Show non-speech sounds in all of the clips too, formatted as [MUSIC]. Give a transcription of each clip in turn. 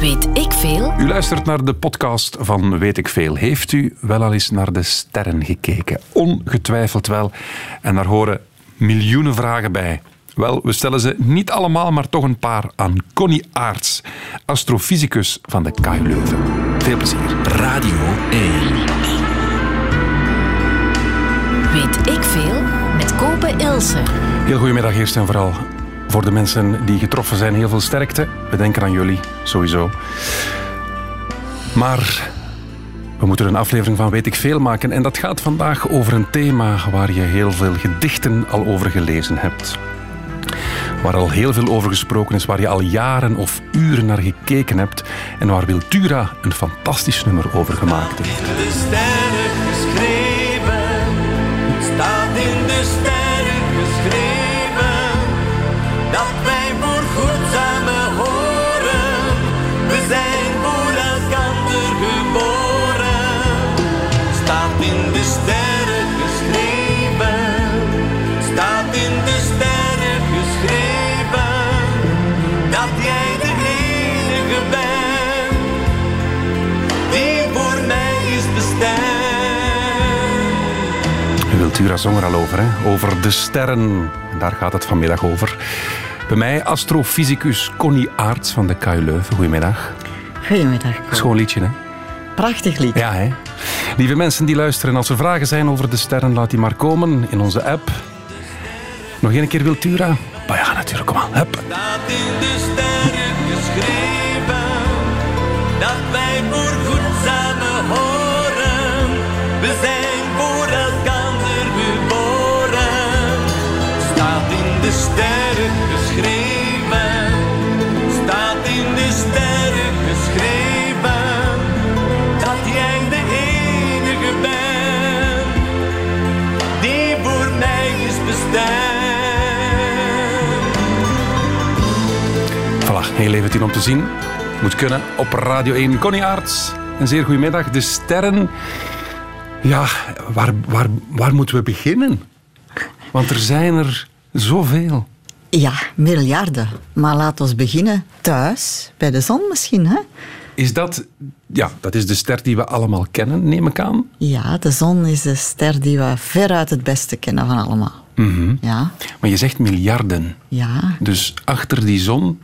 Weet ik veel? U luistert naar de podcast van Weet ik veel. Heeft u wel al eens naar de sterren gekeken? Ongetwijfeld wel. En daar horen miljoenen vragen bij. Wel, we stellen ze niet allemaal, maar toch een paar aan Connie Aarts, astrofysicus van de KU Leuven. Veel plezier. Radio 1. Weet ik veel? Met Kopen Ilse. Heel goedemiddag eerst en vooral. Voor de mensen die getroffen zijn, heel veel sterkte. We denken aan jullie, sowieso. Maar we moeten een aflevering van Weet ik Veel maken. En dat gaat vandaag over een thema waar je heel veel gedichten al over gelezen hebt. Waar al heel veel over gesproken is, waar je al jaren of uren naar gekeken hebt. En waar Wiltura een fantastisch nummer over gemaakt heeft. De sterren geschreven, staat in de sterren geschreven, dat jij de enige bent die voor mij is bestemd. Wiltura zong er al over, hè? over de sterren. En daar gaat het vanmiddag over. Bij mij astrofysicus Connie Aarts van de KU Leuven. Goedemiddag. Goedemiddag. Schoon liedje, hè? Prachtig lied. Ja, hè? Lieve mensen die luisteren, als er vragen zijn over de sterren, laat die maar komen in onze app. Nog één keer Wiltura? Maar ja, natuurlijk, kom aan. Heel even om te zien. Moet kunnen op Radio 1. Connie Aarts, een zeer goedemiddag. De sterren. Ja, waar, waar, waar moeten we beginnen? Want er zijn er zoveel. Ja, miljarden. Maar laten we beginnen thuis, bij de zon misschien. Hè? Is dat... Ja, dat is de ster die we allemaal kennen, neem ik aan. Ja, de zon is de ster die we veruit het beste kennen van allemaal. Ja, Maar je zegt miljarden. ja. Dus achter die zon...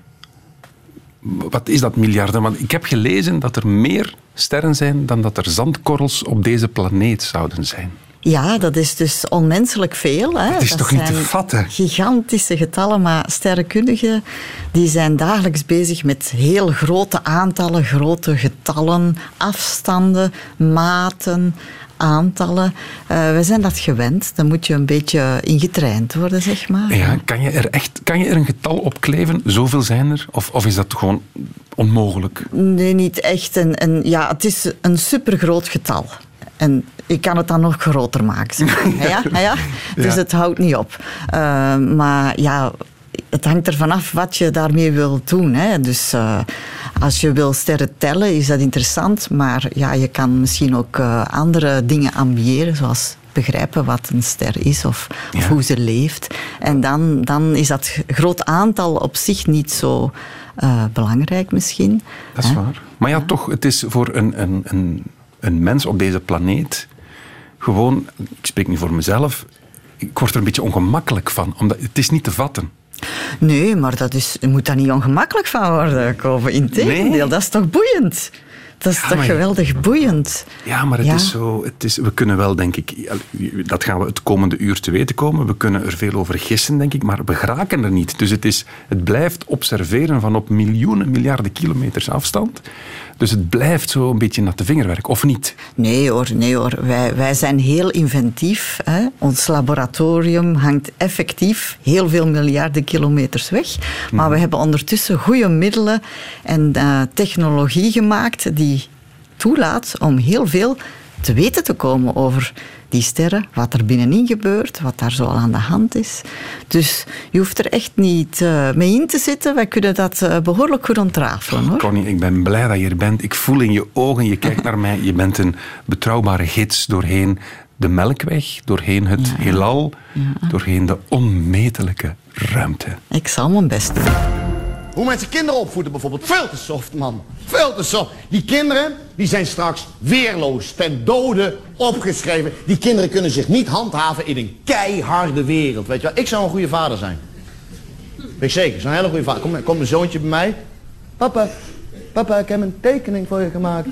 Wat is dat miljarden? Want ik heb gelezen dat er meer sterren zijn dan dat er zandkorrels op deze planeet zouden zijn. Ja, dat is dus onmenselijk veel. Hè. Dat is toch niet te vatten? Gigantische getallen, maar sterrenkundigen die zijn dagelijks bezig met heel grote aantallen, grote getallen, afstanden, maten, aantallen. Eh, we zijn dat gewend. Dan moet je een beetje ingetraind worden, zeg maar. Ja, kan je er echt kan je er een getal op kleven? Zoveel zijn er? Of, of is dat gewoon onmogelijk? Nee, niet echt. En, en, ja, het is een supergroot getal. En ik kan het dan nog groter maken. zeg maar. [LAUGHS] ja, ja? Dus het houdt niet op. Eh, maar ja, het hangt ervan af wat je daarmee wil doen. Hè. Dus eh, als je wil sterren tellen, is dat interessant. Maar ja, je kan misschien ook eh, andere dingen ambiëren, zoals begrijpen wat een ster is of, hoe ze leeft. En dan, dan is dat groot aantal op zich niet zo eh, belangrijk misschien. Dat is waar. Maar ja, toch, het is voor een, een, een, een mens op deze planeet gewoon, ik spreek niet voor mezelf, ik word er een beetje ongemakkelijk van, omdat het is niet te vatten. Nee, maar dat is, je moet daar niet ongemakkelijk van worden, Koven. Integendeel, Nee? dat is toch boeiend? Dat is Ja, toch maar- geweldig boeiend? Ja, maar het Ja. is zo. Het is, we kunnen wel, denk ik, dat gaan we het komende uur te weten komen. We kunnen er veel over gissen, denk ik, maar we geraken er niet. Dus het, is, het blijft observeren van op miljoenen, miljarden kilometers afstand. Dus het blijft zo een beetje natte vingerwerk, of niet? Nee hoor, nee hoor. Wij, wij zijn heel inventief. Hè? Ons laboratorium hangt effectief heel veel miljarden kilometers weg. Maar we hebben ondertussen goede middelen en eh, technologie gemaakt die toelaat om heel veel te weten te komen over die sterren, wat er binnenin gebeurt, wat daar zo al aan de hand is. Dus je hoeft er echt niet eh, mee in te zitten. Wij kunnen dat eh, behoorlijk goed ontrafelen. Hoor. Connie, ik ben blij dat je er bent. Ik voel in je ogen, je kijkt naar mij. Je bent een betrouwbare gids doorheen de Melkweg, doorheen het heelal, doorheen de onmetelijke ruimte. Ik zal mijn best doen. Hoe mensen kinderen opvoeden bijvoorbeeld. Veel te soft, man. Veel te soft. Die kinderen, die zijn straks weerloos, ten dode opgeschreven. Die kinderen kunnen zich niet handhaven in een keiharde wereld. Weet je wel, ik zou een goede vader zijn. Weet ik zeker, een hele goede vader. Kom, kom mijn zoontje bij mij. Papa, papa, ik heb een tekening voor je gemaakt.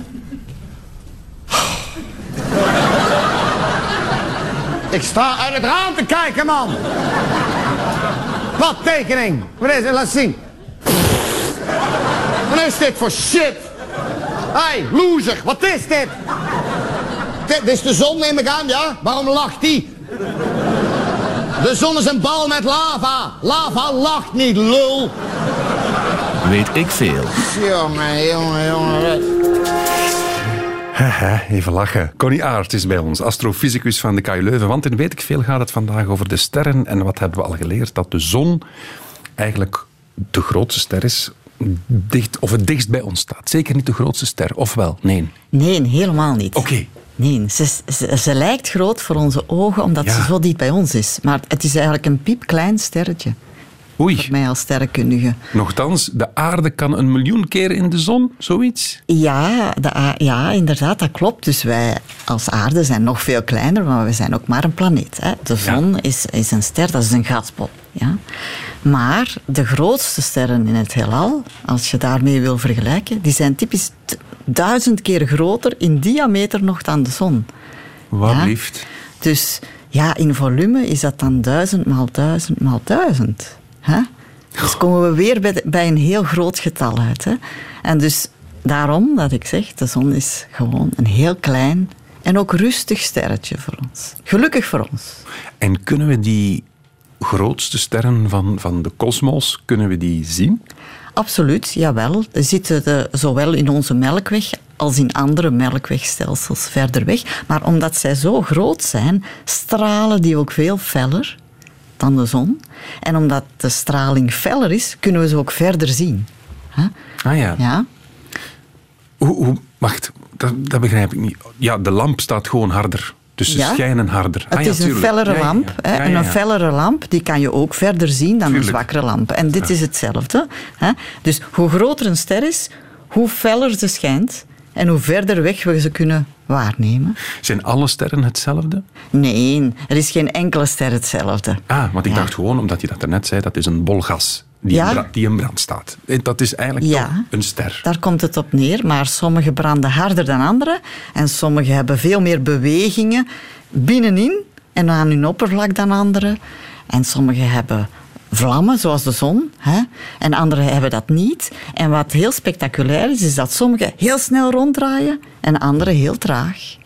Ik sta uit het raam te kijken, man. Wat tekening? Wat is het? Laat zien. Wat is dit voor shit? Hey, loser, wat is dit? Dit is de zon, neem ik aan, ja? Waarom lacht die? De zon is een bal met lava. Lava lacht niet, lul. Weet ik veel. Jongen, jongen, jongen. Haha, even lachen. Connie Aert is bij ons, astrofysicus van de KU Leuven. Want in Weet ik Veel gaat het vandaag over de sterren. En wat hebben we al geleerd? Dat de zon eigenlijk de grootste ster is, dicht, of het dichtst bij ons staat. Zeker niet de grootste ster, of wel? Nee. Nee, helemaal niet. Oké. Nee, ze, ze, ze lijkt groot voor onze ogen omdat Ja. ze zo dicht bij ons is. Maar het is eigenlijk een piepklein sterretje. Oei. Voor mij als sterrenkundige. Nochtans, de aarde kan een miljoen keer in de zon, zoiets. Ja, de, ja, inderdaad, dat klopt. Dus wij als aarde zijn nog veel kleiner, maar we zijn ook maar een planeet. Hè. De zon is, is een ster, dat is een gasbol. Ja. Maar de grootste sterren in het heelal, als je daarmee wil vergelijken, die zijn typisch duizend keer groter in diameter nog dan de zon. Wat Ja. liefst. Dus ja, in volume is dat dan duizend maal duizend maal duizend. Hè? Dus komen we weer bij, de- bij een heel groot getal uit. Hè? En dus daarom dat ik zeg, de zon is gewoon een heel klein en ook rustig sterretje voor ons. Gelukkig voor ons. En kunnen we die grootste sterren van, van de kosmos, kunnen we die zien? Absoluut, jawel. Er zitten de, zowel in onze melkweg als in andere melkwegstelsels verder weg. Maar omdat zij zo groot zijn, stralen die ook veel feller dan de zon. En omdat de straling feller is, kunnen we ze ook verder zien. Ah ja. Ja? Hoe, hoe, wacht, dat, dat begrijp ik niet. Ja, de lamp staat gewoon harder. Dus ze Ja. schijnen harder. Het Ah ja, is een fellere ja, lamp. Hè? En een fellere lamp die kan je ook verder zien dan Tuurlijk. een zwakkere lamp. En dit is hetzelfde. Hè? Dus hoe groter een ster is, hoe feller ze schijnt en hoe verder weg we ze kunnen waarnemen. Zijn alle sterren hetzelfde? Nee, er is geen enkele ster hetzelfde. Ah, want ik Ja. dacht gewoon, omdat je dat daarnet zei, dat is een bol gas die, Ja. in, bra- die in brand staat. Eh, Dat is eigenlijk Ja. een ster. Daar komt het op neer, maar sommige branden harder dan andere en sommige hebben veel meer bewegingen binnenin en aan hun oppervlak dan andere. En sommige hebben vlammen, zoals de zon, hè? en andere hebben dat niet. En wat heel spectaculair is, is dat sommige heel snel ronddraaien en andere heel traag.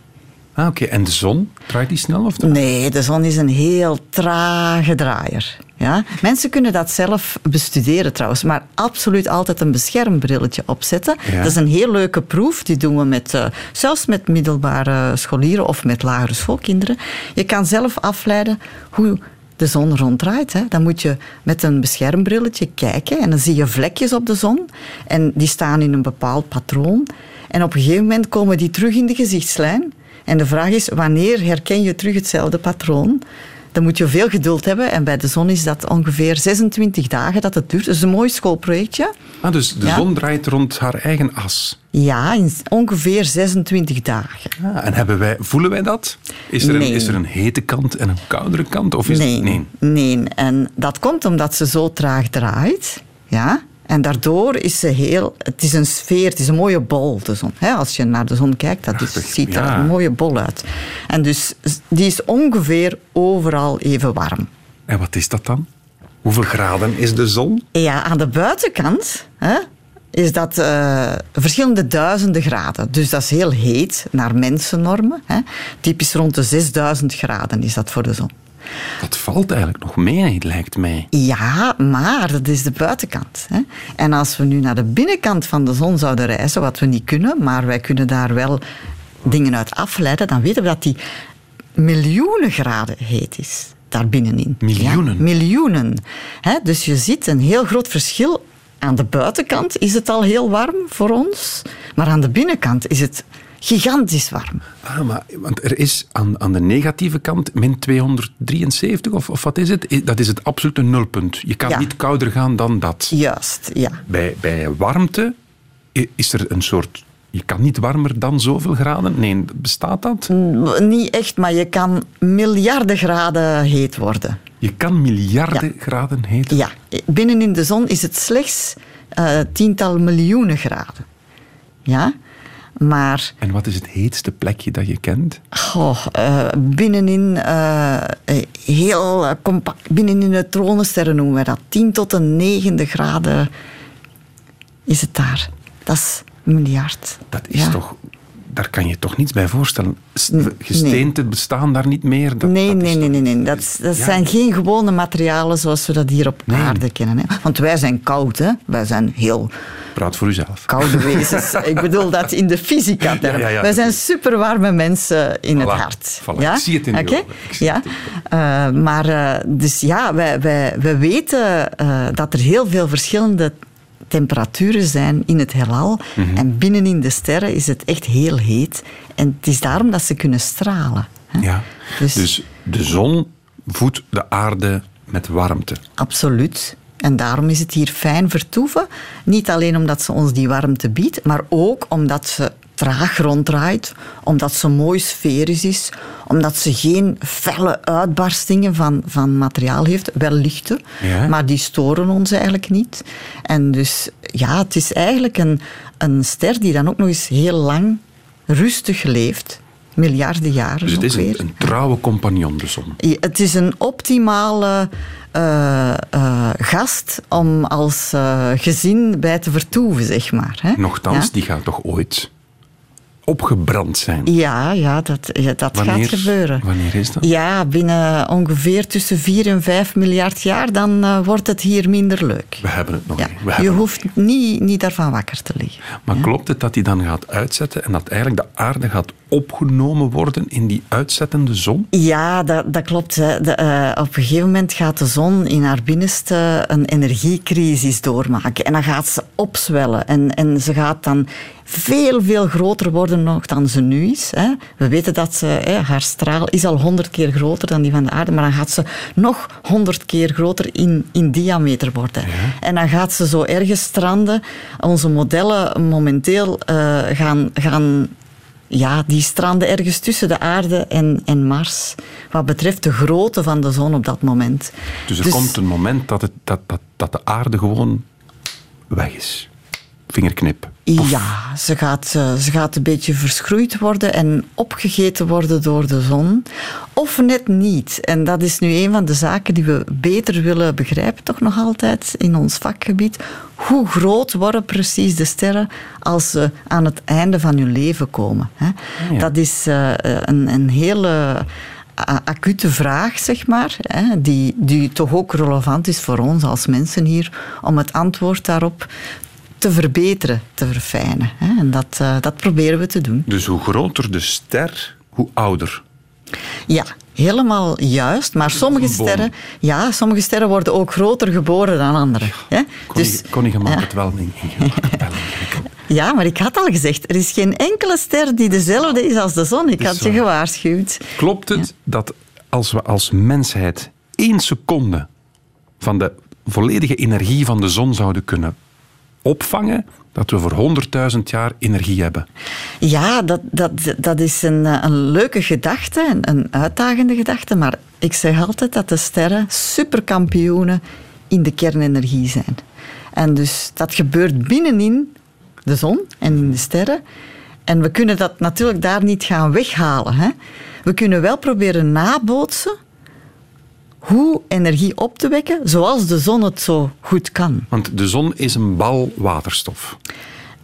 Ah, oké. En de zon, draait die snel? Of Nee, de zon is een heel trage draaier. Ja? Mensen kunnen dat zelf bestuderen trouwens, maar absoluut altijd een beschermbrilletje opzetten. Ja. Dat is een heel leuke proef, die doen we met, eh, zelfs met middelbare scholieren of met lagere schoolkinderen. Je kan zelf afleiden hoe de zon ronddraait. Hè. Dan moet je met een beschermbrilletje kijken en dan zie je vlekjes op de zon en die staan in een bepaald patroon. En op een gegeven moment komen die terug in de gezichtslijn. En de vraag is, wanneer herken je terug hetzelfde patroon? Dan moet je veel geduld hebben. En bij de zon is dat ongeveer 26 dagen dat het duurt. Is een mooi schoolprojectje. Ah, dus de Ja. zon draait rond haar eigen as. Ja, in ongeveer 26 dagen. Ah, en hebben wij, voelen wij dat? Is er, een, is er een hete kant en een koudere kant? Of is nee, nee. nee. En dat komt omdat ze zo traag draait. Ja? En daardoor is ze heel... Het is een sfeer, het is een mooie bol, de zon. Als je naar de zon kijkt, dat is, ziet er ja. een mooie bol uit. En dus die is ongeveer overal even warm. En wat is dat dan? Hoeveel graden is de zon? Ja, aan de buitenkant hè, is dat eh, verschillende duizenden graden. Dus dat is heel heet naar mensennormen. Hè. Typisch rond de 6000 graden is dat voor de zon. Dat valt eigenlijk nog mee, lijkt mij. Ja, maar dat is de buitenkant. Hè. En als we nu naar de binnenkant van de zon zouden reizen, wat we niet kunnen, maar wij kunnen daar wel dingen uit afleiden, dan weten we dat die miljoenen graden heet is. Daar binnenin. Miljoenen? Ja, miljoenen. Hè, dus je ziet een heel groot verschil. Aan de buitenkant is het al heel warm voor ons, maar aan de binnenkant is het gigantisch warm. Ah, maar, want er is aan, aan de negatieve kant min 273, of, of wat is het? Dat is het absolute nulpunt. Je kan Ja. niet kouder gaan dan dat. Juist, ja. Bij, bij warmte is er een soort... Je kan niet warmer dan zoveel graden? Nee, bestaat dat? Niet echt, maar je kan miljarden graden heet worden. Je kan miljarden graden heet. Ja, binnen in de zon is het slechts eh, tiental miljoenen graden. Ja, maar En wat is het heetste plekje dat je kent? goh, eh, binnenin, eh, heel compact, binnenin neutronensterren noemen we dat. 10 tot de negende graden is het daar. Dat is een miljard. Dat is Ja. toch... Daar kan je toch niets bij voorstellen? Gesteenten bestaan daar niet meer? Dat, nee, dat nee, nee, nee, nee. Dat, is- dat Ja. zijn geen gewone materialen zoals we dat hier op Nee. aarde kennen. Hè. Want wij zijn koud, hè. Wij zijn heel Praat voor uzelf. koude [LAUGHS] wezens. Ik bedoel dat in de fysica. Ja. Wij zijn superwarme mensen in het hart. voilà. Ja? Ik zie het in zie Ja. Eh, maar eh, dus ja, wij, wij, wij weten eh, dat er heel veel verschillende temperaturen zijn in het heelal. Mhm. En binnenin de sterren is het echt heel heet. En het is daarom dat ze kunnen stralen. hè. Ja. Dus- Dus de zon voedt de aarde met warmte. Absoluut. En daarom is het hier fijn vertoeven. Niet alleen omdat ze ons die warmte biedt, maar ook omdat ze traag ronddraait, omdat ze mooi sferisch is, omdat ze geen felle uitbarstingen van, van materiaal heeft. Wel lichte, Ja. maar die storen ons eigenlijk niet. En dus ja, het is eigenlijk een, een ster die dan ook nog eens heel lang rustig leeft. Miljarden jaren Dus het is een, een trouwe compagnon, de zon. Ja, Het is een optimale eh, eh, gast om als eh, gezin bij te vertoeven, zeg maar. Hè? Nochtans, Ja? die gaat toch ooit opgebrand zijn? Ja, ja, dat, dat Wanneer- gaat gebeuren. wanneer is dat? Ja, binnen ongeveer tussen 4 en 5 miljard jaar, dan eh, wordt het hier minder leuk. We hebben het nog Ja. niet. Je hoeft niet, niet daarvan wakker te liggen. Maar klopt het dat die dan gaat uitzetten en dat eigenlijk de aarde gaat opgenomen worden in die uitzettende zon? Ja, dat, dat klopt. De, eh, op een gegeven moment gaat de zon in haar binnenste een energiecrisis doormaken. En dan gaat ze opzwellen. En, en ze gaat dan veel, veel groter worden nog dan ze nu is. Hè. We weten dat ze, hè, haar straal is al honderd keer groter dan die van de aarde. Maar dan gaat ze nog honderd keer groter in, in diameter worden. En dan gaat ze zo ergens stranden. Onze modellen momenteel eh, gaan... gaan ja, die stranden ergens tussen de aarde en, en Mars. Wat betreft de grootte van de zon op dat moment. Dus er komt een moment dat, het, dat, dat, dat de aarde gewoon weg is. Vingerknip. Ja, ze gaat, eh, ze gaat een beetje verschroeid worden en opgegeten worden door de zon. Of net niet. En dat is nu een van de zaken die we beter willen begrijpen, toch nog altijd in ons vakgebied. Hoe groot worden precies de sterren als ze aan het einde van hun leven komen? Hè? Ja. Dat is eh, een, een hele acute vraag, zeg maar, hè, die, die toch ook relevant is voor ons als mensen hier, om het antwoord daarop te verbeteren, te verfijnen. Hè. En dat, eh, dat proberen we te doen. Dus hoe groter de ster, hoe ouder. Ja, helemaal juist. Maar sommige sterren, ja, sommige sterren worden ook groter geboren dan andere. Hè. Dus, ja. het wel in-. [LAUGHS] Ja, maar ik had al gezegd, er is geen enkele ster die dezelfde is als de zon. Ik had je waar. gewaarschuwd. Klopt het dat als we als mensheid één seconde van de volledige energie van de zon zouden kunnen opvangen, dat we voor 100.000 jaar energie hebben? Ja, dat, dat, dat is een, een leuke gedachte, een, een uitdagende gedachte. Maar ik zeg altijd dat de sterren superkampioenen in de kernenergie zijn. En dus dat gebeurt binnenin de zon en in de sterren. En we kunnen dat natuurlijk daar niet gaan weghalen. Hè? We kunnen wel proberen nabootsen hoe energie op te wekken, zoals de zon het zo goed kan. Want de zon is een bal waterstof.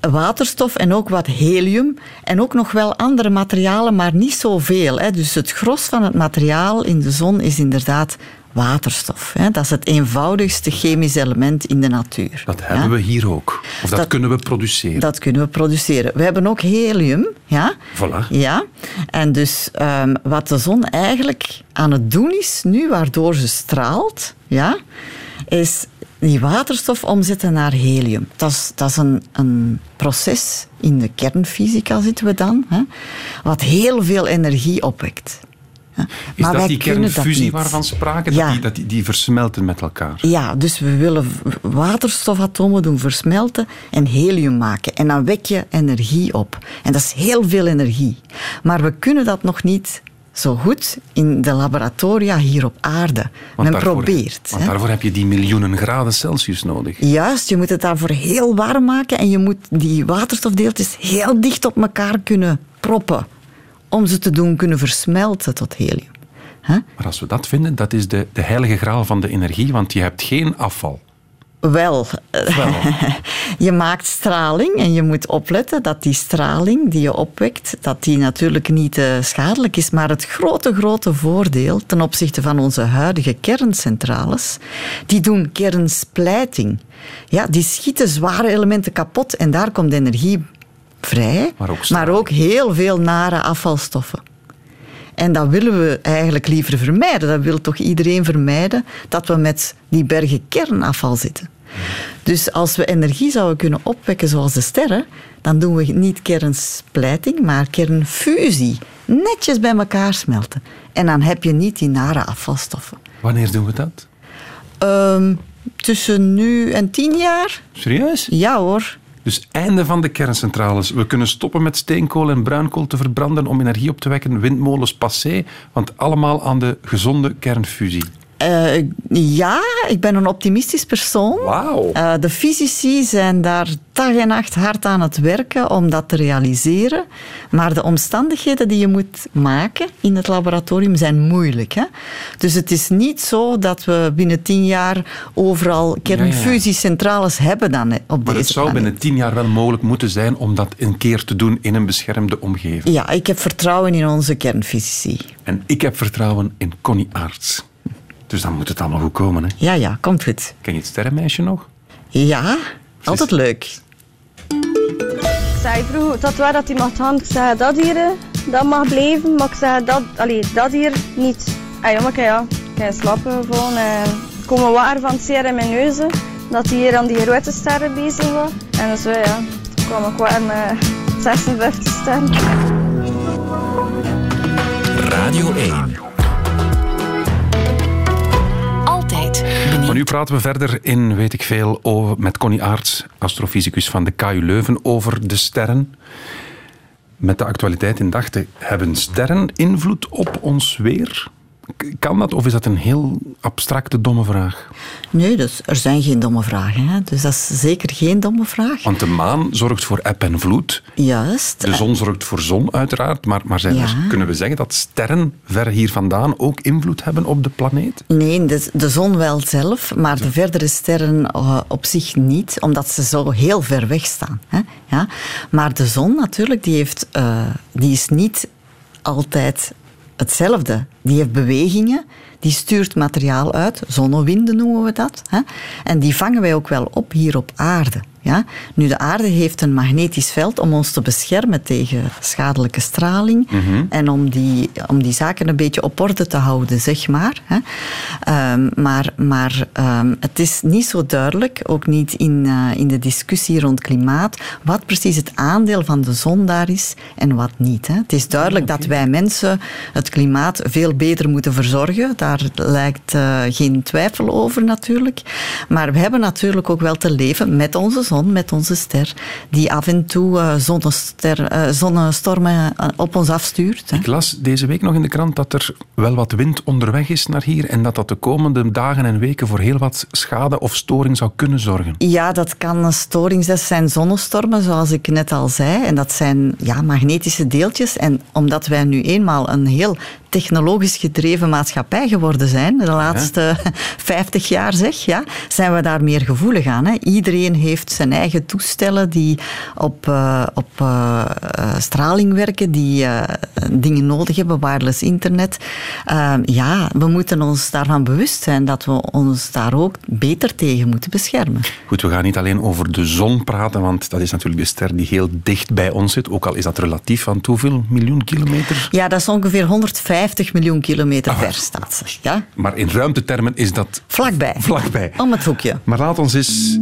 waterstof en ook wat helium. En ook nog wel andere materialen, maar niet zoveel. Hè. Dus het gros van het materiaal in de zon is inderdaad waterstof. Hè. Dat is het eenvoudigste chemisch element in de natuur. Dat Ja. hebben we hier ook. Of dat, Dat- kunnen we produceren. Dat kunnen we produceren. We hebben ook helium. Ja? Voilà. Ja. En dus ehm, wat de zon eigenlijk aan het doen is nu, waardoor ze straalt, ja, is die waterstof omzetten naar helium. Dat is, dat is een, een proces in de kernfysica zitten we dan, hè, wat heel veel energie opwekt. Ja. Is Maar dat die dat kernfusie niet. waarvan sprake? Ja. Dat, die, dat die, die versmelten met elkaar? Ja, dus we willen waterstofatomen doen versmelten en helium maken. En dan wek je energie op. En dat is heel veel energie. Maar we kunnen dat nog niet zo goed in de laboratoria hier op aarde. Men daarvoor- probeert. Want hè. daarvoor heb je die miljoenen graden Celsius nodig. Juist, je moet het daarvoor heel warm maken en je moet die waterstofdeeltjes heel dicht op elkaar kunnen proppen. Om ze te doen kunnen versmelten tot helium. Maar als we dat vinden, dat is de, de heilige graal van de energie, want je hebt geen afval. Wel, Wel, [LAUGHS] je maakt straling en je moet opletten dat die straling die je opwekt, dat die natuurlijk niet eh, schadelijk is. Maar het grote, grote voordeel ten opzichte van onze huidige kerncentrales, die doen kernsplijting. Ja, die schieten zware elementen kapot en daar komt energie vrij, Maar ook heel veel nare afvalstoffen. En dat willen we eigenlijk liever vermijden. Dat wil toch iedereen vermijden, dat we met die bergen kernafval zitten. Dus als we energie zouden kunnen opwekken zoals de sterren, dan doen we niet kernsplijting, maar kernfusie. Netjes bij elkaar smelten. En dan heb je niet die nare afvalstoffen. wanneer doen we dat? Ehm, tussen nu en tien jaar? Serieus? Ja hoor. Dus einde van de kerncentrales. We kunnen stoppen met steenkool en bruinkool te verbranden om energie op te wekken. Windmolens passé, want allemaal aan de gezonde kernfusie. Eh, ja, ik ben een optimistisch persoon. Wauw. Eh, de fysici zijn daar dag en nacht hard aan het werken om dat te realiseren. Maar de omstandigheden die je moet maken in het laboratorium zijn moeilijk. Hè? Dus het is niet zo dat we binnen tien jaar overal kernfusiecentrales hebben dan op Maar deze het zou planeet. binnen tien jaar wel mogelijk moeten zijn om dat een keer te doen in een beschermde omgeving. Ja, ik heb vertrouwen in onze kernfysici. En ik heb vertrouwen in Connie Aerts. Dus dan moet het allemaal goed komen. Hè. Ja, ja, komt goed. Ken je het sterrenmeisje nog? Ja, altijd leuk. Ik zei vroeger dat waar dat hij mag gaan. Ik zei dat hier, dat mag blijven, maar ik zei dat, allee, dat hier niet. Ah ja, maar ik, ja, ik kan slapen gewoon. eh, Er komen water van het zeer in mijn neuzen. Dat hij hier aan die rode sterren bezig was. En zo ja, toen kwam ik wel aan eh, [LAUGHS] 56 sterren. Radio 1. Nu praten we verder in, weet ik veel, over, met Connie Aerts, astrofysicus van de KU Leuven, over de sterren. Met de actualiteit in dachten, hebben sterren invloed op ons weer? Kan dat of is dat een heel abstracte, domme vraag? Nee, dus er zijn geen domme vragen. Hè? Dus dat is zeker geen domme vraag. Want de maan zorgt voor eb en vloed. Juist. De zon zorgt voor zon, uiteraard. Maar, maar zijn er, kunnen we zeggen dat sterren ver hier vandaan ook invloed hebben op de planeet? Nee, de, de zon wel zelf, maar de verdere sterren eh, op zich niet, omdat ze zo heel ver weg staan. Hè? Ja? Maar de zon natuurlijk, die, heeft, eh, die is niet altijd hetzelfde. Die heeft bewegingen, die stuurt materiaal uit, zonnewinden noemen we dat. Hè? En die vangen wij ook wel op hier op aarde. Ja? Nu, de aarde heeft een magnetisch veld om ons te beschermen tegen schadelijke straling en om die, om die zaken een beetje op orde te houden, zeg maar. Hè? Ehm, maar maar ehm, het is niet zo duidelijk, ook niet in, eh, in de discussie rond klimaat, wat precies het aandeel van de zon daar is en wat niet. Hè? Het is duidelijk dat wij mensen het klimaat veel beter moeten verzorgen. Daar lijkt eh, geen twijfel over natuurlijk. Maar we hebben natuurlijk ook wel te leven met onze zon, met onze ster, die af en toe zonnester, eh, zonnestormen eh, op ons afstuurt. Hè? Ik las deze week nog in de krant dat er wel wat wind onderweg is naar hier en dat dat de komende dagen en weken voor heel wat schade of storing zou kunnen zorgen. Ja, dat kan een storing zijn. Dat zijn zonnestormen, zoals ik net al zei. En dat zijn ja, magnetische deeltjes. En omdat wij nu eenmaal een heel technologisch gedreven maatschappij geworden zijn, de laatste 50 jaar zeg, ja, zijn we daar meer gevoelig aan. Hè. Iedereen heeft zijn eigen toestellen die op, eh, op eh, eh, straling werken, die dingen nodig hebben, wireless internet. Eh, ja, we moeten ons daarvan bewust zijn dat we ons daar ook beter tegen moeten beschermen. Goed, we gaan niet alleen over de zon praten, want dat is natuurlijk de ster die heel dicht bij ons zit. Ook al is dat relatief, want hoeveel miljoen kilometer? Ja, dat is ongeveer 150 miljoen kilometer ver staat. Ja, Maar in ruimtetermen is dat vlakbij. vlakbij. Om het hoekje. Maar laat ons eens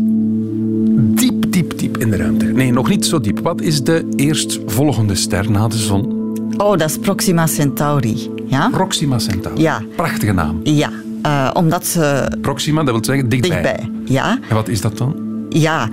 diep, diep, diep in de ruimte. Nee, nog niet zo diep. Wat is de eerstvolgende ster na de zon? Oh, dat is Proxima Centauri. Ja? Proxima Centauri. Ja. Prachtige naam. Ja, eh, omdat ze Proxima, dat wil zeggen dichtbij. dichtbij. Ja, En wat is dat dan? ja.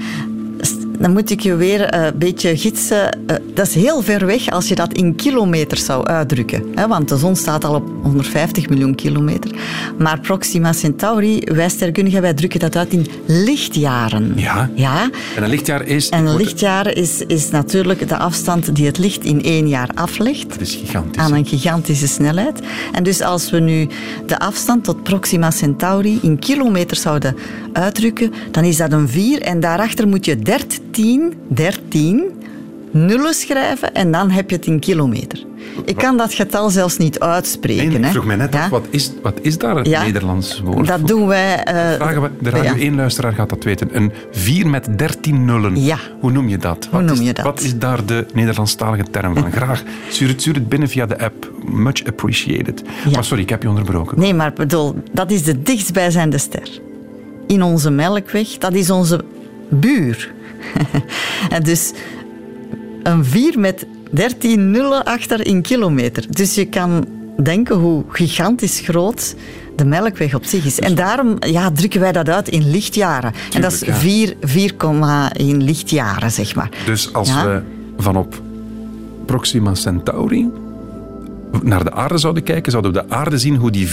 Dan moet ik je weer eh, een beetje gidsen. Eh, dat is heel ver weg als je dat in kilometers zou uitdrukken. Hè? Want de zon staat al op 150 miljoen kilometer. Maar Proxima Centauri, wij sterrenkundigen, wij drukken dat uit in lichtjaren. Ja. Ja. En een lichtjaar is... En een lichtjaar is, is natuurlijk de afstand die het licht in één jaar aflegt. Dat is gigantisch. aan een gigantische snelheid. En dus als we nu de afstand tot Proxima Centauri in kilometers zouden uitdrukken, dan is dat een 4 en daarachter moet je 13, 13 nullen schrijven en dan heb je het in kilometer. Ik kan dat getal zelfs niet uitspreken. Nee, ik vroeg me net Ja? af, wat is, wat is daar het Ja. Nederlands woord voor? Dat doen wij... eh, Vragen we, de Radio ja. 1-luisteraar gaat dat weten. Een 4 met 13 nullen. Ja. Hoe noem je dat? Hoe wat noem is, je dat? Wat is daar de Nederlandstalige term van? [LAUGHS] Graag. Stuur het, stuur het binnen via de app. Much appreciated. Maar sorry, ik heb je onderbroken. Nee, maar bedoel, dat is de dichtstbijzijnde ster. In onze melkweg, dat is onze buur. [LAUGHS] en dus een 4 met 13 nullen achter in kilometer. Dus je kan denken hoe gigantisch groot de melkweg op zich is. En daarom ja, drukken wij dat uit in lichtjaren. en dat is Tuurlijk, 4, 4,1 lichtjaren, zeg maar. Dus als Ja. we vanop Proxima Centauri naar de aarde zouden kijken, zouden we de aarde zien hoe die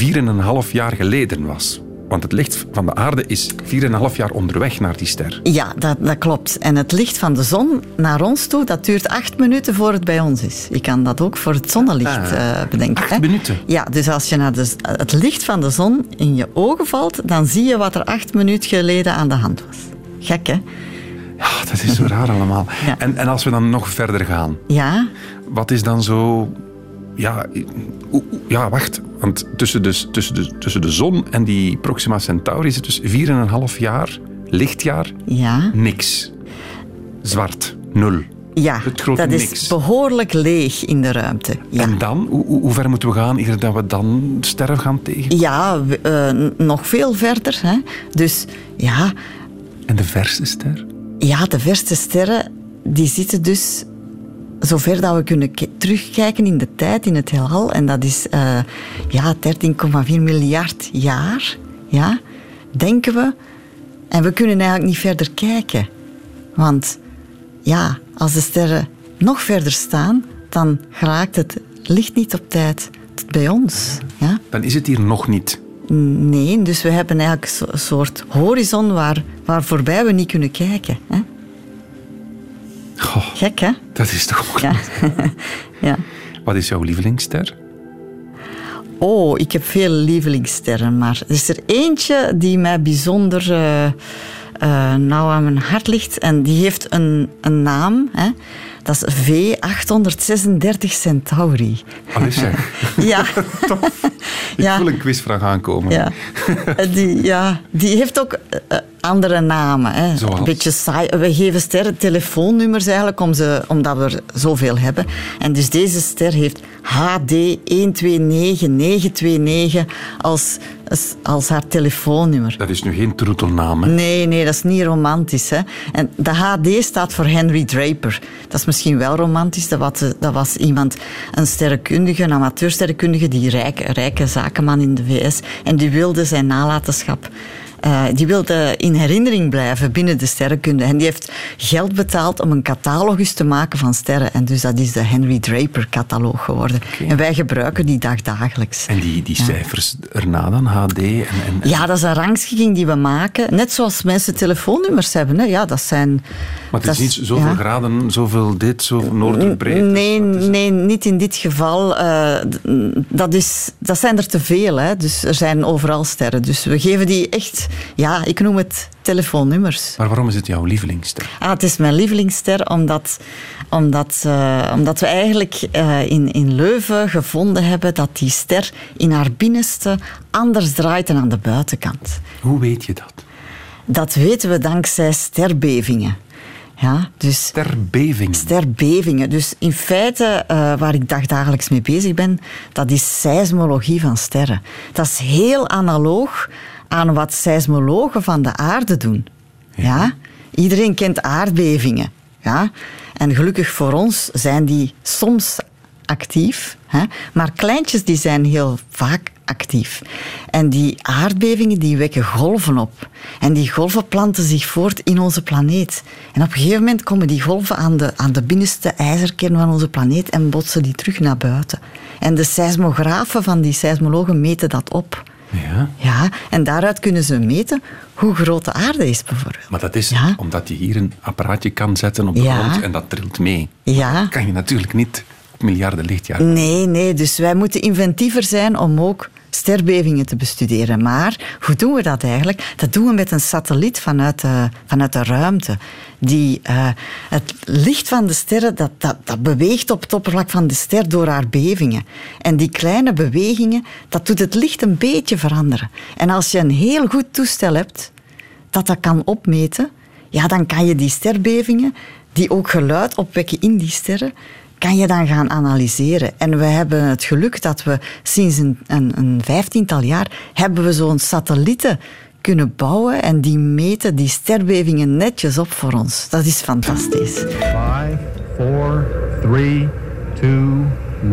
4,5 jaar geleden was. Want het licht van de aarde is 4,5 jaar onderweg naar die ster. Ja, dat, dat klopt. En het licht van de zon naar ons toe, dat duurt acht minuten voor het bij ons is. Je kan dat ook voor het zonnelicht Ah, eh, bedenken. acht hè. minuten? Ja, dus als je naar de, het licht van de zon in je ogen valt, dan zie je wat er acht minuten geleden aan de hand was. Gek, hè? Ja, dat is zo raar allemaal. Ja. En, en als we dan nog verder gaan, Ja, wat is dan zo... Ja, ja wacht. Want tussen de, tussen, de, tussen de zon en die Proxima Centauri is het dus 4,5 jaar, lichtjaar, ja. niks. Zwart, nul. Ja, dat is niks. behoorlijk leeg in de ruimte. Ja. En dan, hoe, ver moeten we gaan eer dat we dan sterren gaan tegen? Ja, eh, nog veel verder. Hè. Dus ja, En de verste ster? Ja, de verste sterren die zitten dus zover dat we kunnen ki- terugkijken in de tijd, in het heelal. En dat is eh, ja, 13,4 miljard jaar. Ja, denken we. En we kunnen eigenlijk niet verder kijken. Want ja, als de sterren nog verder staan, dan geraakt het licht niet op tijd bij ons. Ja? Dan is het hier nog niet. Nee, dus we hebben eigenlijk een soort horizon waar, waar voorbij we niet kunnen kijken. Hè? Goh, Gek, hè? dat is toch [LAUGHS] Ja. Wat is jouw lievelingsster? Oh, ik heb veel lievelingssterren, maar er is er eentje die mij bijzonder eh, eh, nauw aan mijn hart ligt. En die heeft een, een naam. Hè? Dat is V836 Centauri. Allee zeg. Ja. [LAUGHS] Ik Ja. wil een quizvraag aankomen. Ja. [LAUGHS] Die, ja, die heeft ook eh, andere namen. Hè. Zoals? Een beetje saai. We geven sterren telefoonnummers eigenlijk, om ze, omdat we er zoveel hebben. En dus deze ster heeft HD 129929 als, als, als haar telefoonnummer. Dat is nu geen troetelnaam, hè? Nee, nee, dat is niet romantisch. Hè. En de HD staat voor Henry Draper. Dat is misschien wel romantisch. Dat was, dat was iemand, een sterrenkundige, een amateursterrenkundige, die rijke, rijke zakenman in de VS. En die wilde zijn nalatenschap. Eh, die wilde in herinnering blijven binnen de sterrenkunde. En die heeft geld betaald om een catalogus te maken van sterren. En dus dat is de Henry Draper-cataloog geworden. En wij gebruiken die dag dagelijks. En die, die cijfers erna dan, HD en... en Ja, dat is een rangschikking die we maken. Net zoals mensen telefoonnummers hebben. Hè. Ja, dat zijn... maar het is niet zoveel ja. graden, zoveel dit, zoveel noorderbreed. Nee, nee, niet in dit geval. Eh, dat, is, dat zijn er te veel. Hè. Dus er zijn overal sterren. Dus we geven die echt... Ja, ik noem het telefoonnummers. Maar waarom is het jouw lievelingsster? Ah, het is mijn lievelingsster omdat, omdat, eh, omdat we eigenlijk eh, in, in Leuven gevonden hebben dat die ster in haar binnenste anders draait dan aan de buitenkant. Hoe weet je dat? Dat weten we dankzij sterbevingen. Ja, dus Sterbevingen. sterbevingen. Dus in feite, eh, waar ik dagdagelijks mee bezig ben, dat is seismologie van sterren. Dat is heel analoog aan wat seismologen van de aarde doen. Ja? Iedereen kent aardbevingen. Ja? En gelukkig voor ons zijn die soms actief, hè? maar kleintjes die zijn heel vaak actief. En die aardbevingen die wekken golven op. En die golven planten zich voort in onze planeet. En op een gegeven moment komen die golven aan de, aan de binnenste ijzerkern van onze planeet en botsen die terug naar buiten. En de seismografen van die seismologen meten dat op. Ja. Ja, en daaruit kunnen ze meten hoe groot de aarde is, bijvoorbeeld. Maar dat is Ja. omdat je hier een apparaatje kan zetten op de Ja. grond en dat trilt mee. Ja. Dat kan je natuurlijk niet op miljarden lichtjaar. Nee, nee, dus wij moeten inventiever zijn om ook sterbevingen te bestuderen. Maar hoe doen we dat eigenlijk? Dat doen we met een satelliet vanuit de, vanuit de ruimte. Die, eh, het licht van de sterren dat, dat, dat beweegt op het oppervlak van de ster door haar bevingen. En die kleine bewegingen, dat doet het licht een beetje veranderen. En als je een heel goed toestel hebt dat dat kan opmeten, ja, dan kan je die sterbevingen, die ook geluid opwekken in die sterren, kan je dan gaan analyseren. En we hebben het geluk dat we sinds een, een, een vijftiental jaar hebben we zo'n satellieten kunnen bouwen en die meten die sterbevingen netjes op voor ons. Dat is fantastisch. Five, four, three, two,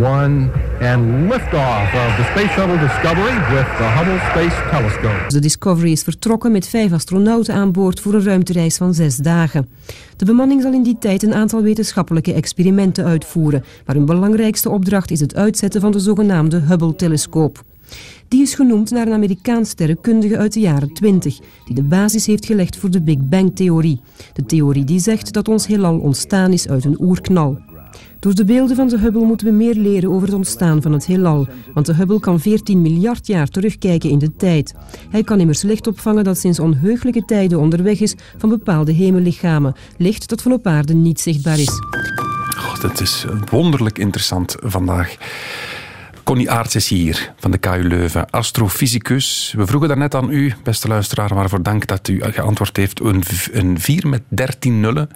one, and liftoff of the Space Shuttle Discovery with the Hubble Space Telescope. De Discovery is vertrokken met vijf astronauten aan boord voor een ruimtereis van zes dagen. De bemanning zal in die tijd een aantal wetenschappelijke experimenten uitvoeren, maar hun belangrijkste opdracht is het uitzetten van de zogenaamde Hubble-telescoop. Die is genoemd naar een Amerikaans sterrenkundige uit de jaren 20, die de basis heeft gelegd voor de Big Bang-theorie. De theorie die zegt dat ons heelal ontstaan is uit een oerknal. Door de beelden van de Hubble moeten we meer leren over het ontstaan van het heelal, want de Hubble kan 14 miljard jaar terugkijken in de tijd. Hij kan immers licht opvangen dat sinds onheugelijke tijden onderweg is van bepaalde hemellichamen, licht dat van op aarde niet zichtbaar is. Het is wonderlijk interessant vandaag. Connie Aerts is hier van de KU Leuven, astrofysicus. We vroegen daarnet aan u, beste luisteraar, waarvoor dank dat u geantwoord heeft. Een, v- een 4 met 13 nullen.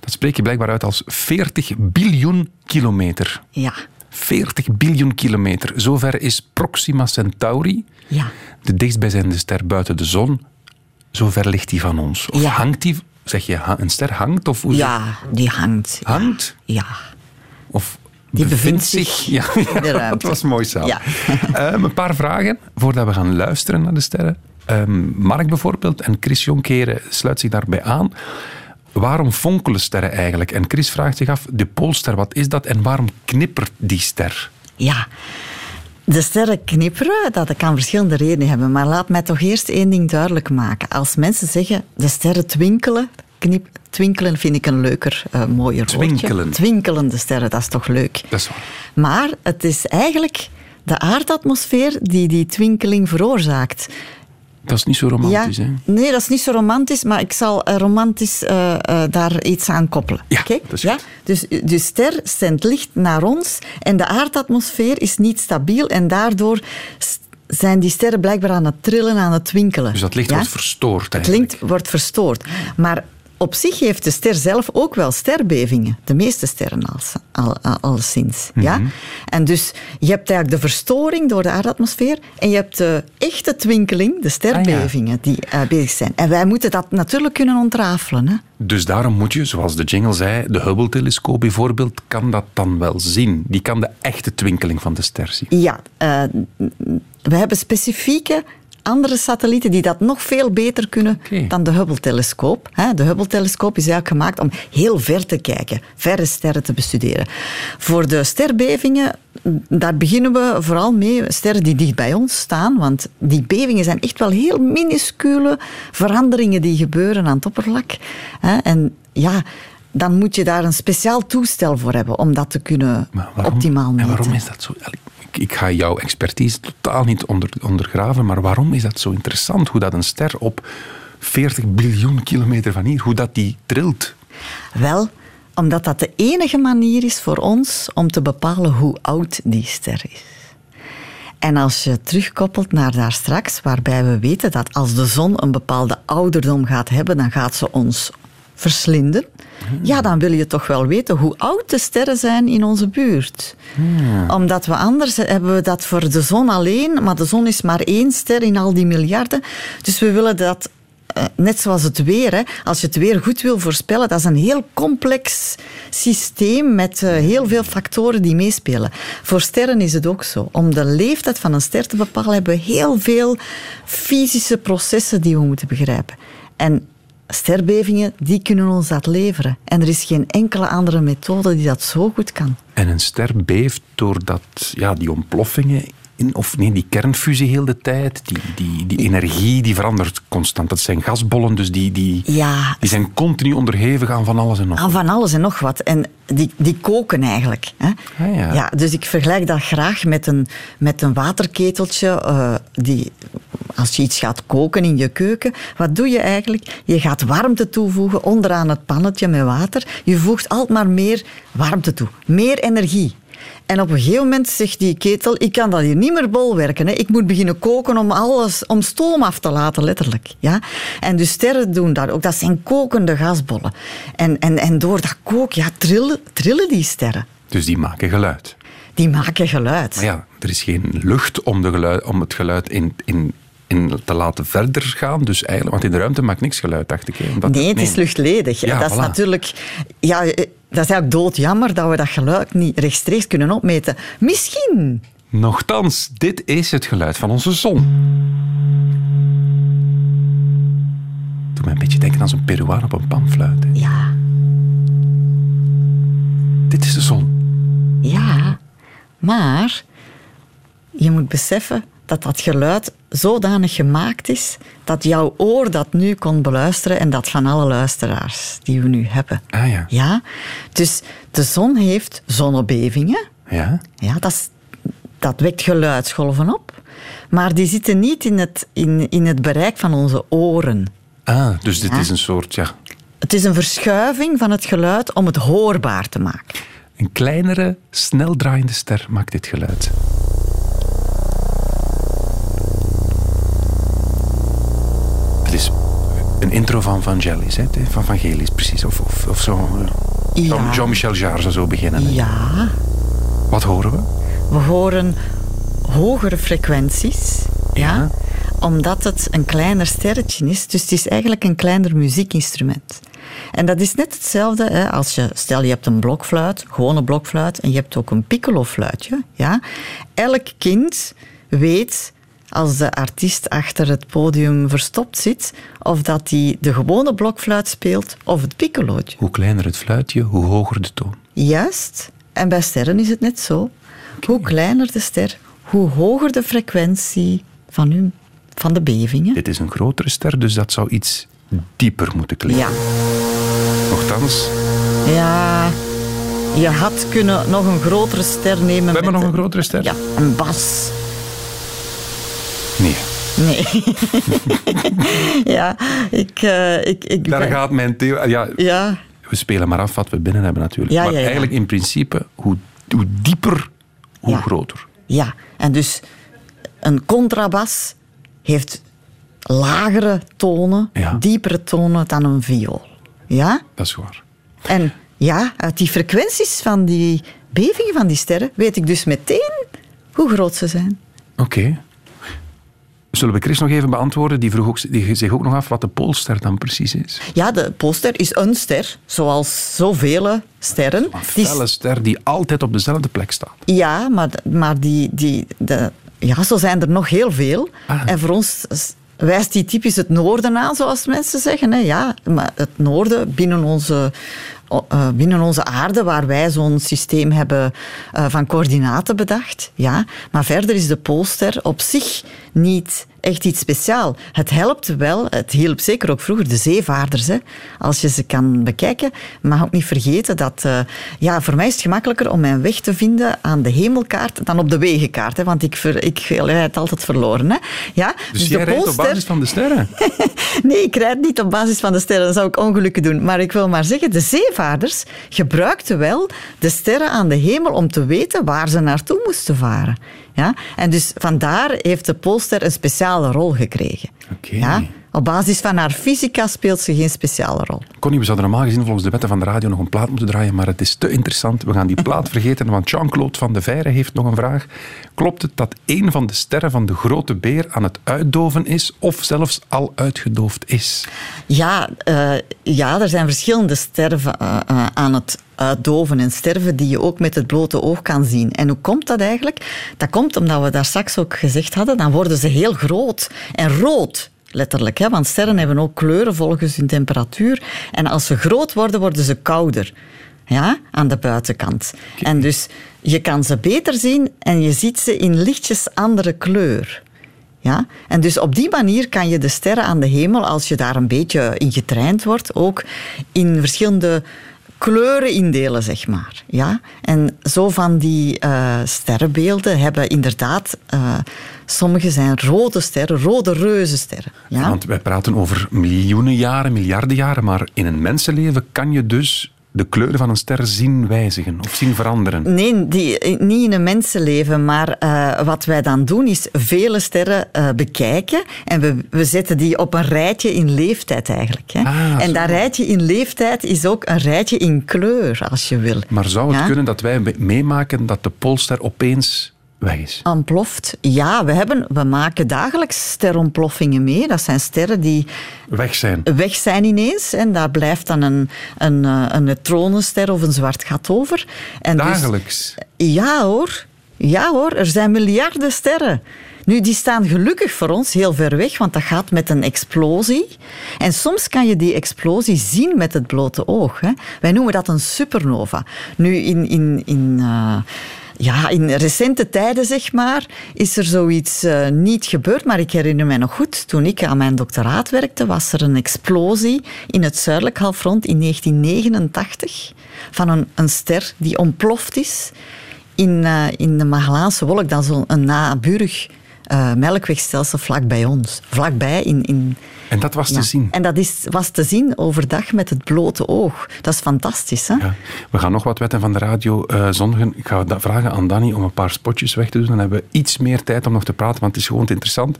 Dat spreek je blijkbaar uit als 40 biljoen kilometer. Ja, 40 biljoen kilometer. Zover is Proxima Centauri, ja. de dichtstbijzijnde ster buiten de zon. Zover ligt die van ons. Of Ja. hangt die, zeg je, een ster hangt? Of hoe Ja, die hangt. Ja. Hangt? Ja. Of Die bevindt zich Ja, in de [LAUGHS] dat was mooi samen. Ja. [LAUGHS] Ehm, een paar vragen voordat we gaan luisteren naar de sterren. Ehm, Mark bijvoorbeeld en Chris Jonkeren sluit zich daarbij aan. Waarom fonkelen sterren eigenlijk? En Chris vraagt zich af, de Poolster, wat is dat en waarom knippert die ster? Ja. De sterren knipperen, dat kan verschillende redenen hebben. Maar laat mij toch eerst één ding duidelijk maken. Als mensen zeggen, de sterren twinkelen... Knip, twinkelen vind ik een leuker, eh, mooier Twinkelen. woordje. Twinkelende sterren, dat is toch leuk. Dat is waar. Maar het is eigenlijk de aardatmosfeer die die twinkeling veroorzaakt. Dat is niet zo romantisch, ja, hè? Nee, dat is niet zo romantisch, maar ik zal eh, romantisch eh, daar iets aan koppelen. Ja, dat is ja? Dus de ster zendt licht naar ons en de aardatmosfeer is niet stabiel en daardoor zijn die sterren blijkbaar aan het trillen, aan het twinkelen. Dus dat licht Ja? wordt verstoord Het eigenlijk. licht wordt verstoord. Maar op zich heeft de ster zelf ook wel sterbevingen. De meeste sterren al, al, ja? Mhm. En dus je hebt eigenlijk de verstoring door de aardatmosfeer en je hebt de echte twinkeling, de sterbevingen, Ah, die eh, bezig zijn. En wij moeten dat natuurlijk kunnen ontrafelen. Hè? Dus daarom moet je, zoals de jingle zei, de Hubble-telescoop bijvoorbeeld, kan dat dan wel zien. Die kan de echte twinkeling van de ster zien. Ja, eh, we hebben specifieke andere satellieten die dat nog veel beter kunnen dan de Hubble-telescoop. De Hubble-telescoop is eigenlijk gemaakt om heel ver te kijken, verre sterren te bestuderen. Voor de sterbevingen, daar beginnen we vooral mee, sterren die dicht bij ons staan, want die bevingen zijn echt wel heel minuscule veranderingen die gebeuren aan het oppervlak. En ja, dan moet je daar een speciaal toestel voor hebben om dat te kunnen optimaal en meten. waarom is dat zo? Ik, ga jouw expertise totaal niet onder, ondergraven, maar waarom is dat zo interessant? Hoe dat een ster op 40 biljoen kilometer van hier, hoe dat die trilt? Wel, omdat dat de enige manier is voor ons om te bepalen hoe oud die ster is. En als je terugkoppelt naar daar straks, waarbij we weten dat als de zon een bepaalde ouderdom gaat hebben, dan gaat ze ons verslinden. Ja, dan wil je toch wel weten hoe oud de sterren zijn in onze buurt. Omdat we anders hebben we dat voor de zon alleen, maar de zon is maar één ster in al die miljarden. Dus we willen dat eh, net zoals het weer, hè, als je het weer goed wil voorspellen, dat is een heel complex systeem met eh, heel veel factoren die meespelen. Voor sterren is het ook zo. Om de leeftijd van een ster te bepalen, hebben we heel veel fysische processen die we moeten begrijpen. En sterbevingen, die kunnen ons dat leveren. En er is geen enkele andere methode die dat zo goed kan. En een ster beeft doordat ja, die ontploffingen, in, of nee, die kernfusie heel de tijd, die, die, die energie die verandert constant. Dat zijn gasbollen, dus die, die, Ja, die zijn continu onderhevig aan van alles en nog aan van alles en nog wat. En die, die koken eigenlijk. Hè. Ah, ja. dus ik vergelijk dat graag met een, met een waterketeltje. eh, die, als je iets gaat koken in je keuken, wat doe je eigenlijk? Je gaat warmte toevoegen onderaan het pannetje met water. Je voegt altijd maar meer warmte toe, meer energie. En op een gegeven moment zegt die ketel, ik kan dat hier niet meer bolwerken. Hè. Ik moet beginnen koken om alles, om stoom af te laten, letterlijk. Ja? En dus sterren doen dat ook. Dat zijn kokende gasbollen. En, en, en door dat koken, ja, trillen, trillen die sterren. Dus die maken geluid. Die maken geluid. Maar ja, er is geen lucht om, de geluid, om het geluid in, in, in te laten verder gaan. Dus eigenlijk, want in de ruimte maakt niks geluid, dacht ik. Omdat- Nee, het is luchtledig. Ja, dat is natuurlijk... Ja, eh, dat is eigenlijk doodjammer dat we dat geluid niet rechtstreeks kunnen opmeten. Misschien. Nochtans, dit is het geluid van onze zon. Doe me een beetje denken aan zo'n Peruaan op een panfluit. hè. Ja. Dit is de zon. Ja. Maar je moet beseffen dat dat geluid zodanig gemaakt is dat jouw oor dat nu kon beluisteren en dat van alle luisteraars die we nu hebben. Ah ja. Ja? Dus de zon heeft zonnebevingen. Ja? Ja, dat, is- dat wekt geluidsgolven op. Maar die zitten niet in het, in, in het bereik van onze oren. Ah, dus dit Ja. is een soort, ja, Het is een verschuiving van het geluid om het hoorbaar te maken. een kleinere, snel draaiende ster maakt dit geluid. Een intro van Vangelis, hè? van Vangelis precies. Of, of, of zo. eh, Jean- Ja. Jean-Michel Jarre zou zo beginnen. hè. Ja, Wat horen we? we horen hogere frequenties. Ja. Omdat het een kleiner sterretje is. Dus het is eigenlijk een kleiner muziekinstrument. En dat is net hetzelfde hè, als je, stel je hebt een blokfluit, gewone blokfluit, en je hebt ook een piccolofluitje. Ja? Elk kind weet, als de artiest achter het podium verstopt zit, of dat hij de gewone blokfluit speelt of het piccolootje. Hoe kleiner het fluitje, hoe hoger de toon. Juist. En bij sterren is het net zo. Hoe kleiner de ster, hoe hoger de frequentie van, hun, van de bevingen. Dit is een grotere ster, dus dat zou iets dieper moeten klinken. Ja. Nochtans, ja, je had kunnen nog een grotere ster nemen. we hebben nog een grotere ster? Ja, een bas. Nee. Nee. [LAUGHS] ja, ik... eh, ik, ik Daar ben- gaat mijn theorie... Ja, Ja, we spelen maar af wat we binnen hebben natuurlijk. Ja, maar ja, ja. eigenlijk in principe, hoe, hoe dieper, hoe groter. ja, en dus een contrabas heeft lagere tonen, diepere tonen dan een viool. Ja? Dat is waar. En ja, uit die frequenties van die bevingen van die sterren weet ik dus meteen hoe groot ze zijn. Oké. Zullen we Chris nog even beantwoorden? Die vroeg ook, die zich ook nog af wat de Poolster dan precies is. Ja, de Poolster is een ster, zoals zoveel sterren. Een felle ster die altijd op dezelfde plek staat. Ja, maar, maar die, die, de, ja, zo zijn er nog heel veel. Ah. En voor ons wijst die typisch het noorden aan, zoals mensen zeggen. Hè. Ja, maar het noorden binnen onze, binnen onze aarde, waar wij zo'n systeem hebben eh, van coördinaten bedacht. Ja. Maar verder is de Poolster op zich niet echt iets speciaals. Het helpt wel, het hielp zeker ook vroeger de zeevaarders. Hè. Als je ze kan bekijken, mag ook niet vergeten dat... eh, ja, voor mij is het gemakkelijker om mijn weg te vinden aan de hemelkaart dan op de wegenkaart. Hè, want ik, ver, ik rijd altijd verloren. Hè. Ja, Dus, jij de rijdt op basis van de sterren. [LAUGHS] Nee, ik rijd niet op basis van de sterren, dan zou ik ongelukken doen. Maar ik wil maar zeggen, de zeevaarders gebruikten wel de sterren aan de hemel om te weten waar ze naartoe moesten varen. Ja? En dus vandaar heeft de Poolster een speciale rol gekregen. Oké. Ja? Op basis van haar fysica speelt ze geen speciale rol. Connie, we zouden normaal gezien volgens de wetten van de radio nog een plaat moeten draaien, maar het is te interessant. We gaan die plaat [LAUGHS] vergeten, want Jean-Claude van de Veire heeft nog een vraag. Klopt het dat een van de sterren van de grote beer aan het uitdoven is, of zelfs al uitgedoofd is? Ja, eh, ja er zijn verschillende sterren eh, eh, aan het uitdoven en sterven die je ook met het blote oog kan zien. En hoe komt dat eigenlijk? Dat komt omdat we daar straks ook gezegd hadden, dan worden ze heel groot en rood. Letterlijk, hè? want sterren hebben ook kleuren volgens hun temperatuur. En als ze groot worden, worden ze kouder. Ja, aan de buitenkant. En dus je kan ze beter zien en je ziet ze in lichtjes andere kleur. Ja? En dus op die manier kan je de sterren aan de hemel, als je daar een beetje in getraind wordt, ook in verschillende kleuren indelen, zeg maar. Ja? En zo van die uh, sterrenbeelden hebben inderdaad... Uh, sommige zijn rode sterren, rode reuzensterren. Ja? Want wij praten over miljoenen jaren, miljarden jaren, maar in een mensenleven kan je dus de kleuren van een ster zien wijzigen of zien veranderen? Nee, die, niet in een mensenleven. Maar uh, wat wij dan doen is vele sterren uh, bekijken. En we, we zetten die op een rijtje in leeftijd eigenlijk. Hè. Ah, en dat rijtje in leeftijd is ook een rijtje in kleur, als je wil. Maar zou het ja? kunnen dat wij meemaken dat de Poolster opeens weg is. Ontploft. Ja, we, hebben, we maken dagelijks sterontploffingen mee. Dat zijn sterren die weg zijn, weg zijn ineens. En daar blijft dan een, een, een neutronenster of een zwart gat over. En dagelijks? Dus, ja hoor. Ja hoor, er zijn miljarden sterren. Nu, die staan gelukkig voor ons heel ver weg, want dat gaat met een explosie. En soms kan je die explosie zien met het blote oog. Hè. Wij noemen dat een supernova. Nu, in... in, in uh, ja, in recente tijden, zeg maar, is er zoiets uh, niet gebeurd. Maar ik herinner mij nog goed, toen ik aan mijn doctoraat werkte, was er een explosie in het zuidelijk halfrond in 1989 van een, een ster die ontploft is in, uh, in de Magellaanse wolk. Dat is een naburig uh, melkwegstelsel vlak bij ons. Vlakbij in... in en dat was ja. te zien? En dat is, was te zien overdag met het blote oog. Dat is fantastisch, hè? Ja. We gaan nog wat wetten van de radio uh, zondigen. Ik ga vragen aan Danny om een paar spotjes weg te doen. Dan hebben we iets meer tijd om nog te praten, want het is gewoon te interessant.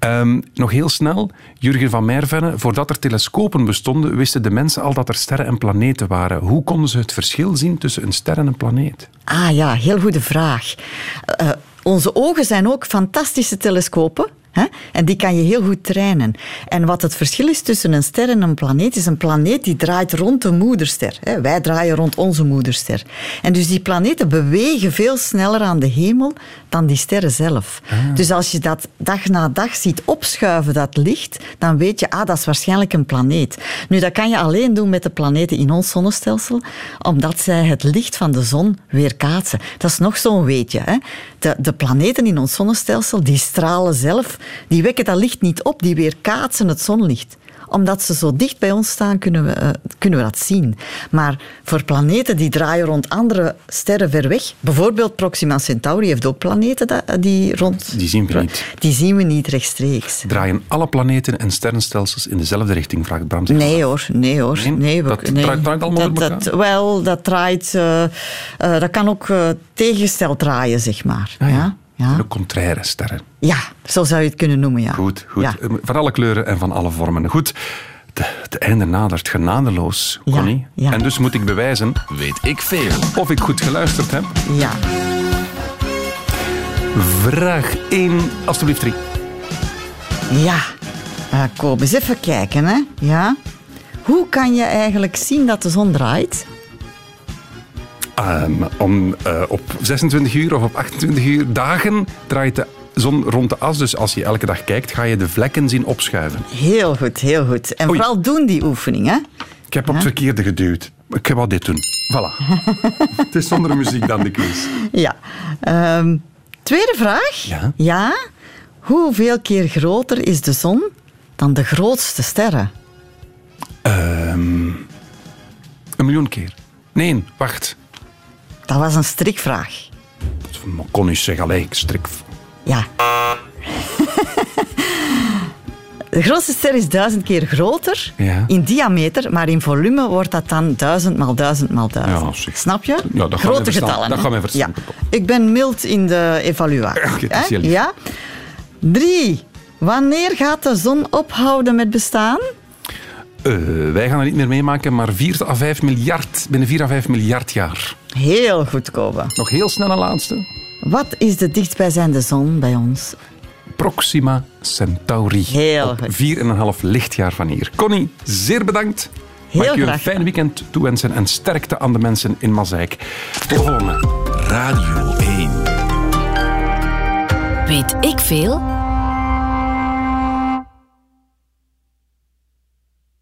Um, nog heel snel, Jurgen van Mervenne. Voordat er telescopen bestonden, wisten de mensen al dat er sterren en planeten waren. Hoe konden ze het verschil zien tussen een ster en een planeet? Ah ja, heel goede vraag. Uh, onze ogen zijn ook fantastische telescopen. Hè? En die kan je heel goed trainen. En wat het verschil is tussen een ster en een planeet, is een planeet die draait rond de moederster. Hè? Wij draaien rond onze moederster. En dus die planeten bewegen veel sneller aan de hemel dan die sterren zelf. Ah. Dus als je dat dag na dag ziet opschuiven, dat licht, dan weet je, ah, dat is waarschijnlijk een planeet. Nu, dat kan je alleen doen met de planeten in ons zonnestelsel, omdat zij het licht van de zon weerkaatsen. Dat is nog zo'n weetje. Hè? De, de planeten in ons zonnestelsel, die stralen zelf die wekken dat licht niet op, die weerkaatsen het zonlicht omdat ze zo dicht bij ons staan, kunnen we, uh, kunnen we dat zien. Maar voor planeten die draaien rond andere sterren ver weg, bijvoorbeeld Proxima Centauri heeft ook planeten die rond... Die zien we niet. Die zien we niet rechtstreeks. Draaien alle planeten en sterrenstelsels in dezelfde richting, vraagt Bram zich Nee hoor, nee hoor. Nee? nee we, dat nee. draait, allemaal dat, dat, Wel, dat draait... Uh, uh, dat kan ook tegengesteld draaien, zeg maar. Ah, ja. ja? Ja. De contraire sterren. Ja, zo zou je het kunnen noemen, ja. Goed, goed. Ja. Van alle kleuren en van alle vormen. Goed, het einde nadert genadeloos, Connie. Ja. En dus moet ik bewijzen... Weet ik veel. Of ik goed geluisterd heb. Ja. Vraag 1, alstublieft 3. Ja. Uh, kom eens even kijken, hè. Ja. Hoe kan je eigenlijk zien dat de zon draait? Um, om, uh, op 26 uur of op 28 uur dagen draait de zon rond de as. Dus als je elke dag kijkt, ga je de vlekken zien opschuiven. Heel goed, heel goed. En Oei. vooral doen die oefening, hè? Ik heb op het verkeerde geduwd. Ik ga wel dit doen. Voilà. [LAUGHS] het is zonder muziek dan de quiz. Ja. Um, tweede vraag. Ja? ja. Hoeveel keer groter is de zon dan de grootste sterren? Um, een miljoen keer. Nee, wacht. Dat was een strikvraag. Dat kon niet zeggen, alleen ik strik. Ja. [LAUGHS] De grootste ster is duizend keer groter ja. in diameter, maar in volume wordt dat dan duizend maal duizend maal duizend. Ja, Snap je? Ja, dat Grote getallen. Dat gaat mij verstaan. Ik ben mild in de evaluatie. [LAUGHS] Okay. Ja. Drie. Wanneer gaat de zon ophouden met bestaan? Eh, wij gaan het niet meer meemaken, maar 4 à 5 miljard, binnen 4 à 5 miljard jaar. Heel goed, Kobe. Nog heel snel een laatste. Wat is de dichtstbijzijnde zon bij ons? Proxima Centauri. Heel Op goed. 4,5 lichtjaar van hier. Connie, zeer bedankt. Heel Mag ik u een fijn weekend toewensen en sterkte aan de mensen in Mazeik. Tot de volgende. Radio 1. Weet ik veel?